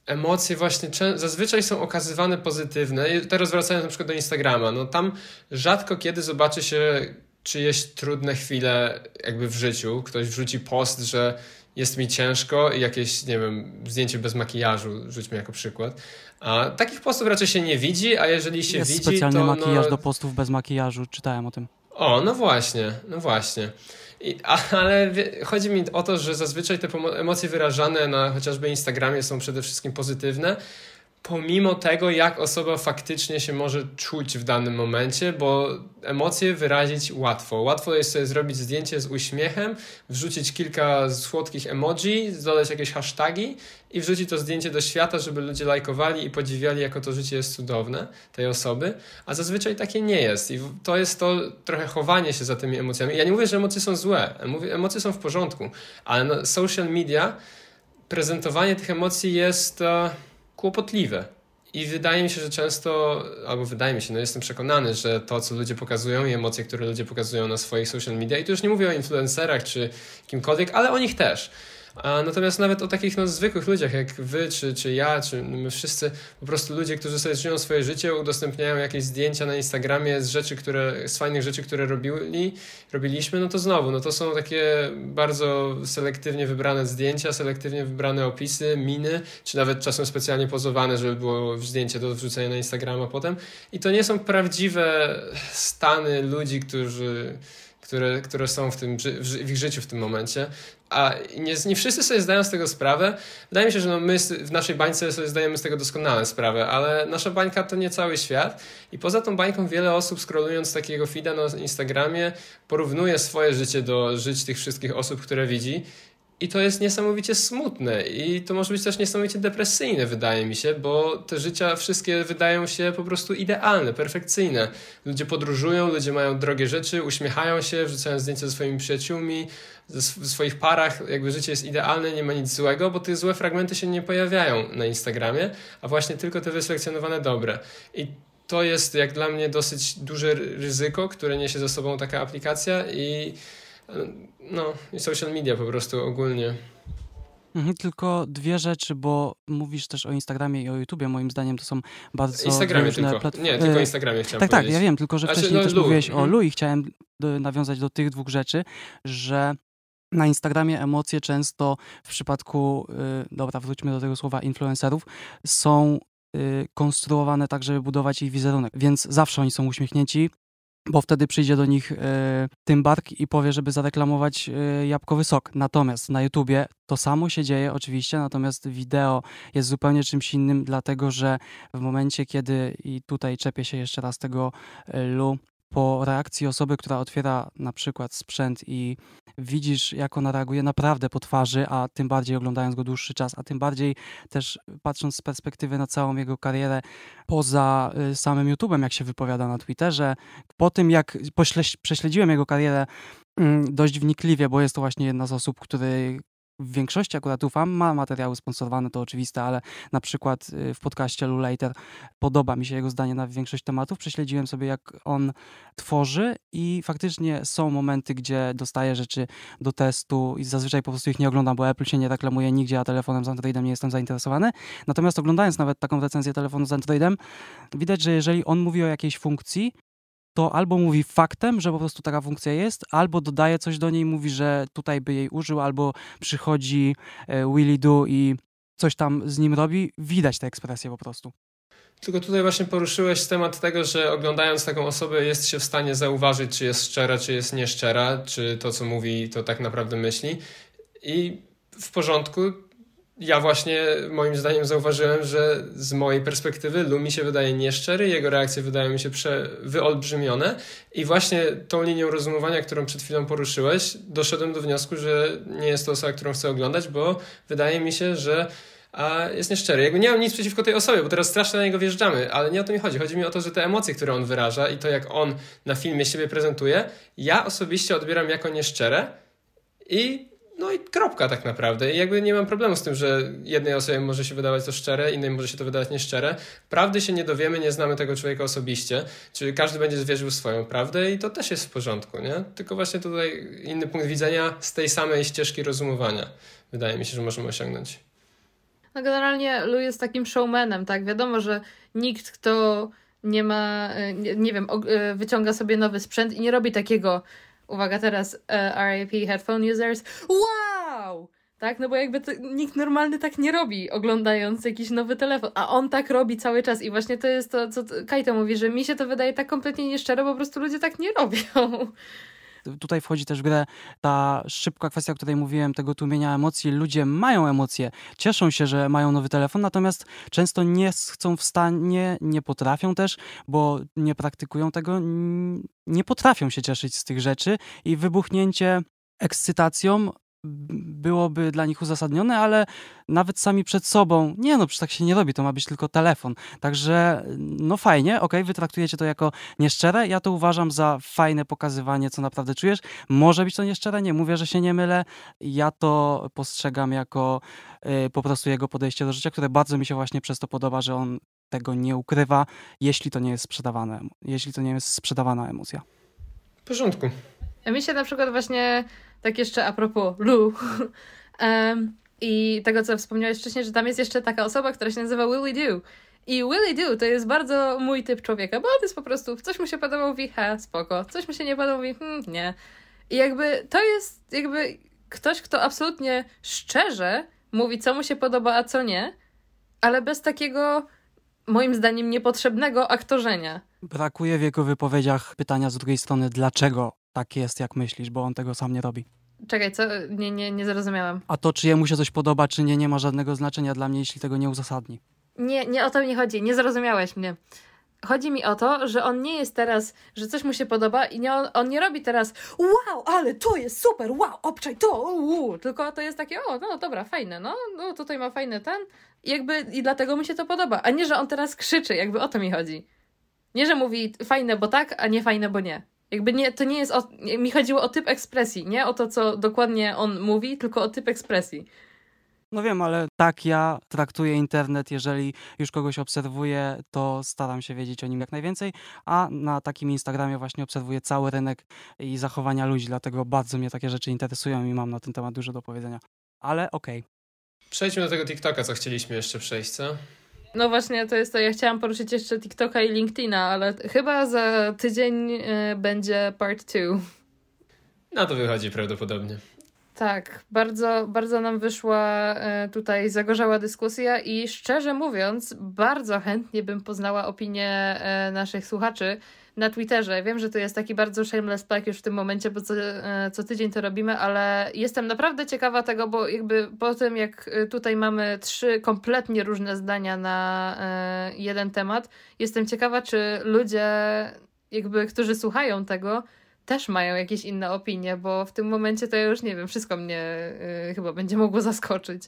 emocje właśnie zazwyczaj są okazywane pozytywne. teraz wracając na przykład do Instagrama, no tam rzadko kiedy zobaczy się czyjeś trudne chwile jakby w życiu. Ktoś wrzuci post, że jest mi ciężko i jakieś, nie wiem, zdjęcie bez makijażu, rzućmy jako przykład. A takich postów raczej się nie widzi, a jeżeli się jest widzi, specjalny to... makijaż no... do postów bez makijażu, czytałem o tym. O, no właśnie, no właśnie. I, ale chodzi mi o to, że zazwyczaj te emocje wyrażane na chociażby Instagramie są przede wszystkim pozytywne. Pomimo tego, jak osoba faktycznie się może czuć w danym momencie, bo emocje wyrazić łatwo. Łatwo jest sobie zrobić zdjęcie z uśmiechem, wrzucić kilka słodkich emoji, dodać jakieś hasztagi i wrzucić to zdjęcie do świata, żeby ludzie lajkowali i podziwiali, jako to życie jest cudowne tej osoby, a zazwyczaj takie nie jest. I to jest to trochę chowanie się za tymi emocjami. Ja nie mówię, że emocje są złe, emocje są w porządku, ale na social media prezentowanie tych emocji jest uh, kłopotliwe. I wydaje mi się, że często, albo wydaje mi się, no jestem przekonany, że to, co ludzie pokazują i emocje, które ludzie pokazują na swoich social media, i tu już nie mówię o influencerach czy kimkolwiek, ale o nich też natomiast nawet o takich no, zwykłych ludziach jak wy, czy, czy ja, czy my wszyscy, po prostu ludzie, którzy sobie żyją swoje życie, udostępniają jakieś zdjęcia na Instagramie z rzeczy, które, z fajnych rzeczy, które robili, robiliśmy, no to znowu, no to są takie bardzo selektywnie wybrane zdjęcia, selektywnie wybrane opisy, miny, czy nawet czasem specjalnie pozowane, żeby było zdjęcie do wrzucenia na Instagrama potem. I to nie są prawdziwe stany ludzi, którzy które, które są w, tym, w ich życiu w tym momencie. A nie, nie wszyscy sobie zdają z tego sprawę. Wydaje mi się, że no my w naszej bańce sobie zdajemy z tego doskonale sprawę, ale nasza bańka to nie cały świat. I poza tą bańką wiele osób scrollując takiego feeda na Instagramie porównuje swoje życie do żyć tych wszystkich osób, które widzi i to jest niesamowicie smutne i to może być też niesamowicie depresyjne, wydaje mi się, bo te życia wszystkie wydają się po prostu idealne, perfekcyjne. Ludzie podróżują, ludzie mają drogie rzeczy, uśmiechają się, wrzucają zdjęcia ze swoimi przyjaciółmi, w swoich parach, jakby życie jest idealne, nie ma nic złego, bo te złe fragmenty się nie pojawiają na Instagramie, a właśnie tylko te wyselekcjonowane dobre. I to jest jak dla mnie dosyć duże ryzyko, które niesie ze sobą taka aplikacja i no, i social media po prostu ogólnie. Mhm, tylko dwie rzeczy, bo mówisz też o Instagramie i o YouTubie. Moim zdaniem to są bardzo Instagramie różne tylko. Platformy. Nie, tylko o Instagramie chciałem Tak, powiedzieć. tak, ja wiem, tylko że znaczy, wcześniej no, też Lu. mówiłeś mhm. o Lu i chciałem nawiązać do tych dwóch rzeczy, że na Instagramie emocje często w przypadku, yy, dobra, wróćmy do tego słowa influencerów, są y, konstruowane tak, żeby budować ich wizerunek. Więc zawsze oni są uśmiechnięci, bo wtedy przyjdzie do nich y, tym bark i powie, żeby zareklamować y, jabłkowy sok. Natomiast na YouTubie to samo się dzieje oczywiście, natomiast wideo jest zupełnie czymś innym, dlatego że w momencie, kiedy i tutaj czepię się jeszcze raz tego y, Lu, po reakcji osoby, która otwiera na przykład sprzęt i widzisz, jak ona reaguje naprawdę po twarzy, a tym bardziej oglądając go dłuższy czas, a tym bardziej też patrząc z perspektywy na całą jego karierę poza y, samym YouTube'em, jak się wypowiada na Twitterze. Po tym, jak prześledziłem jego karierę mm, dość wnikliwie, bo jest to właśnie jedna z osób, który, w większości akurat ufam, ma materiały sponsorowane, to oczywiste, ale na przykład y, w podcaście Lu Later podoba mi się jego zdanie na większość tematów. Prześledziłem sobie, jak on tworzy i faktycznie są momenty, gdzie dostaję rzeczy do testu i zazwyczaj po prostu ich nie oglądam, bo Apple się nie reklamuje nigdzie, a telefonem z Androidem nie jestem zainteresowany. Natomiast oglądając nawet taką recenzję telefonu z Androidem, widać, że jeżeli on mówi o jakiejś funkcji, to albo mówi faktem, że po prostu taka funkcja jest, albo dodaje coś do niej, mówi, że tutaj by jej użył, albo przychodzi e, Willy Do i coś tam z nim robi. Widać tę ekspresję po prostu. Tylko tutaj właśnie poruszyłeś temat tego, że oglądając taką osobę jest się w stanie zauważyć, czy jest szczera, czy jest nieszczera, czy to, co mówi, to tak naprawdę myśli. I w porządku, ja właśnie moim zdaniem zauważyłem, że z mojej perspektywy Lumi się wydaje nieszczery, jego reakcje wydają mi się prze, wyolbrzymione i właśnie tą linią rozumowania, którą przed chwilą poruszyłeś, doszedłem do wniosku, że nie jest to osoba, którą chcę oglądać, bo wydaje mi się, że a jest nieszczery. Jakby nie mam nic przeciwko tej osobie, bo teraz strasznie na niego wjeżdżamy, ale nie o to mi chodzi. Chodzi mi o to, że te emocje, które on wyraża i to, jak on na filmie siebie prezentuje, ja osobiście odbieram jako nieszczere i no i kropka tak naprawdę. I jakby nie mam problemu z tym, że jednej osobie może się wydawać to szczere, innej może się to wydawać nieszczere. Prawdy się nie dowiemy, nie znamy tego człowieka osobiście. Czyli każdy będzie zwierzył swoją prawdę i to też jest w porządku, nie? Tylko właśnie tutaj inny punkt widzenia z tej samej ścieżki rozumowania. Wydaje mi się, że możemy osiągnąć. No generalnie Lu jest takim showmanem, tak? Wiadomo, że nikt, kto nie ma, nie, nie wiem, e, wyciąga sobie nowy sprzęt i nie robi takiego uwaga teraz, uh, e, RIP headphone users, wow! Tak, no bo jakby to, nikt normalny tak nie robi, oglądając jakiś nowy telefon, a on tak robi cały czas i właśnie to jest to, co Kajto mówi, że mi się to wydaje tak kompletnie nieszczere, bo po prostu ludzie tak nie robią. Tutaj wchodzi też w grę ta szybka kwestia, o której mówiłem, tego tłumienia emocji. Ludzie mają emocje, cieszą się, że mają nowy telefon, natomiast często nie chcą w stanie, nie potrafią też, bo nie praktykują tego, nie potrafią się cieszyć z tych rzeczy i wybuchnięcie ekscytacją byłoby dla nich uzasadnione, ale nawet sami przed sobą, nie no, przecież tak się nie robi, to ma być tylko telefon. Także no fajnie, ok, wy traktujecie to jako nieszczere, ja to uważam za fajne pokazywanie, co naprawdę czujesz. Może być to nieszczere, nie mówię, że się nie mylę, ja to postrzegam jako y, po prostu jego podejście do życia, które bardzo mi się właśnie przez to podoba, że on tego nie ukrywa, jeśli to nie jest sprzedawane, jeśli to nie jest sprzedawana emocja. W porządku. A mi się na przykład właśnie tak jeszcze a propos Lu. um, I tego, co wspomniałeś wcześniej, że tam jest jeszcze taka osoba, która się nazywa Willy Do. I Willy Do to jest bardzo mój typ człowieka, bo on jest po prostu, coś mu się podoba, mówi, ha, spoko. Coś mu się nie podoba, mówi, hmm, nie. I jakby to jest jakby ktoś, kto absolutnie szczerze mówi, co mu się podoba, a co nie, ale bez takiego, moim zdaniem, niepotrzebnego aktorzenia. Brakuje w jego wypowiedziach pytania z drugiej strony, dlaczego tak jest, jak myślisz, bo on tego sam nie robi. Czekaj, co? Nie, nie, nie zrozumiałam. A to, czy jemu się coś podoba, czy nie, nie ma żadnego znaczenia dla mnie, jeśli tego nie uzasadni. Nie, nie o to mi chodzi. Nie zrozumiałeś mnie. Chodzi mi o to, że on nie jest teraz, że coś mu się podoba i nie, on, on nie robi teraz wow, ale to jest super, wow, obczaj to, uu, tylko to jest takie, o, no dobra, fajne, no, no tutaj ma fajny ten i jakby i dlatego mi się to podoba, a nie, że on teraz krzyczy, jakby o to mi chodzi. Nie, że mówi fajne, bo tak, a nie fajne, bo nie. Jakby nie, to nie jest. O, mi chodziło o typ ekspresji, nie o to, co dokładnie on mówi, tylko o typ ekspresji. No wiem, ale tak ja traktuję internet. Jeżeli już kogoś obserwuję, to staram się wiedzieć o nim jak najwięcej, a na takim Instagramie właśnie obserwuję cały rynek i zachowania ludzi, dlatego bardzo mnie takie rzeczy interesują i mam na ten temat dużo do powiedzenia. Ale okej. Okay. Przejdźmy do tego TikToka, co chcieliśmy jeszcze przejść, co? No właśnie, to jest to. Ja chciałam poruszyć jeszcze TikToka i LinkedIna, ale chyba za tydzień y, będzie part 2. No to wychodzi prawdopodobnie. Tak, bardzo, bardzo nam wyszła y, tutaj zagorzała dyskusja i szczerze mówiąc, bardzo chętnie bym poznała opinię y, naszych słuchaczy na Twitterze. Wiem, że to jest taki bardzo shameless plug już w tym momencie, bo co, e, co tydzień to robimy, ale jestem naprawdę ciekawa tego, bo jakby po tym, jak e, tutaj mamy trzy kompletnie różne zdania na e, jeden temat, jestem ciekawa, czy ludzie, jakby, którzy słuchają tego, też mają jakieś inne opinie, bo w tym momencie to ja już nie wiem, wszystko mnie chyba będzie mogło zaskoczyć.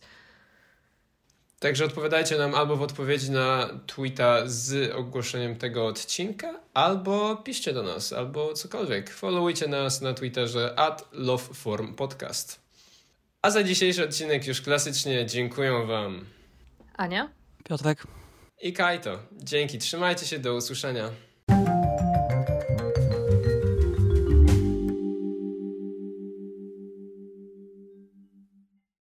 Także odpowiadajcie nam albo w odpowiedzi na tweeta z ogłoszeniem tego odcinka, albo piszcie do nas, albo cokolwiek. Followujcie nas na Twitterze at loveformpodcast. A za dzisiejszy odcinek już klasycznie dziękuję Wam Ania, Piotrek i Kajto. Dzięki, trzymajcie się, do usłyszenia.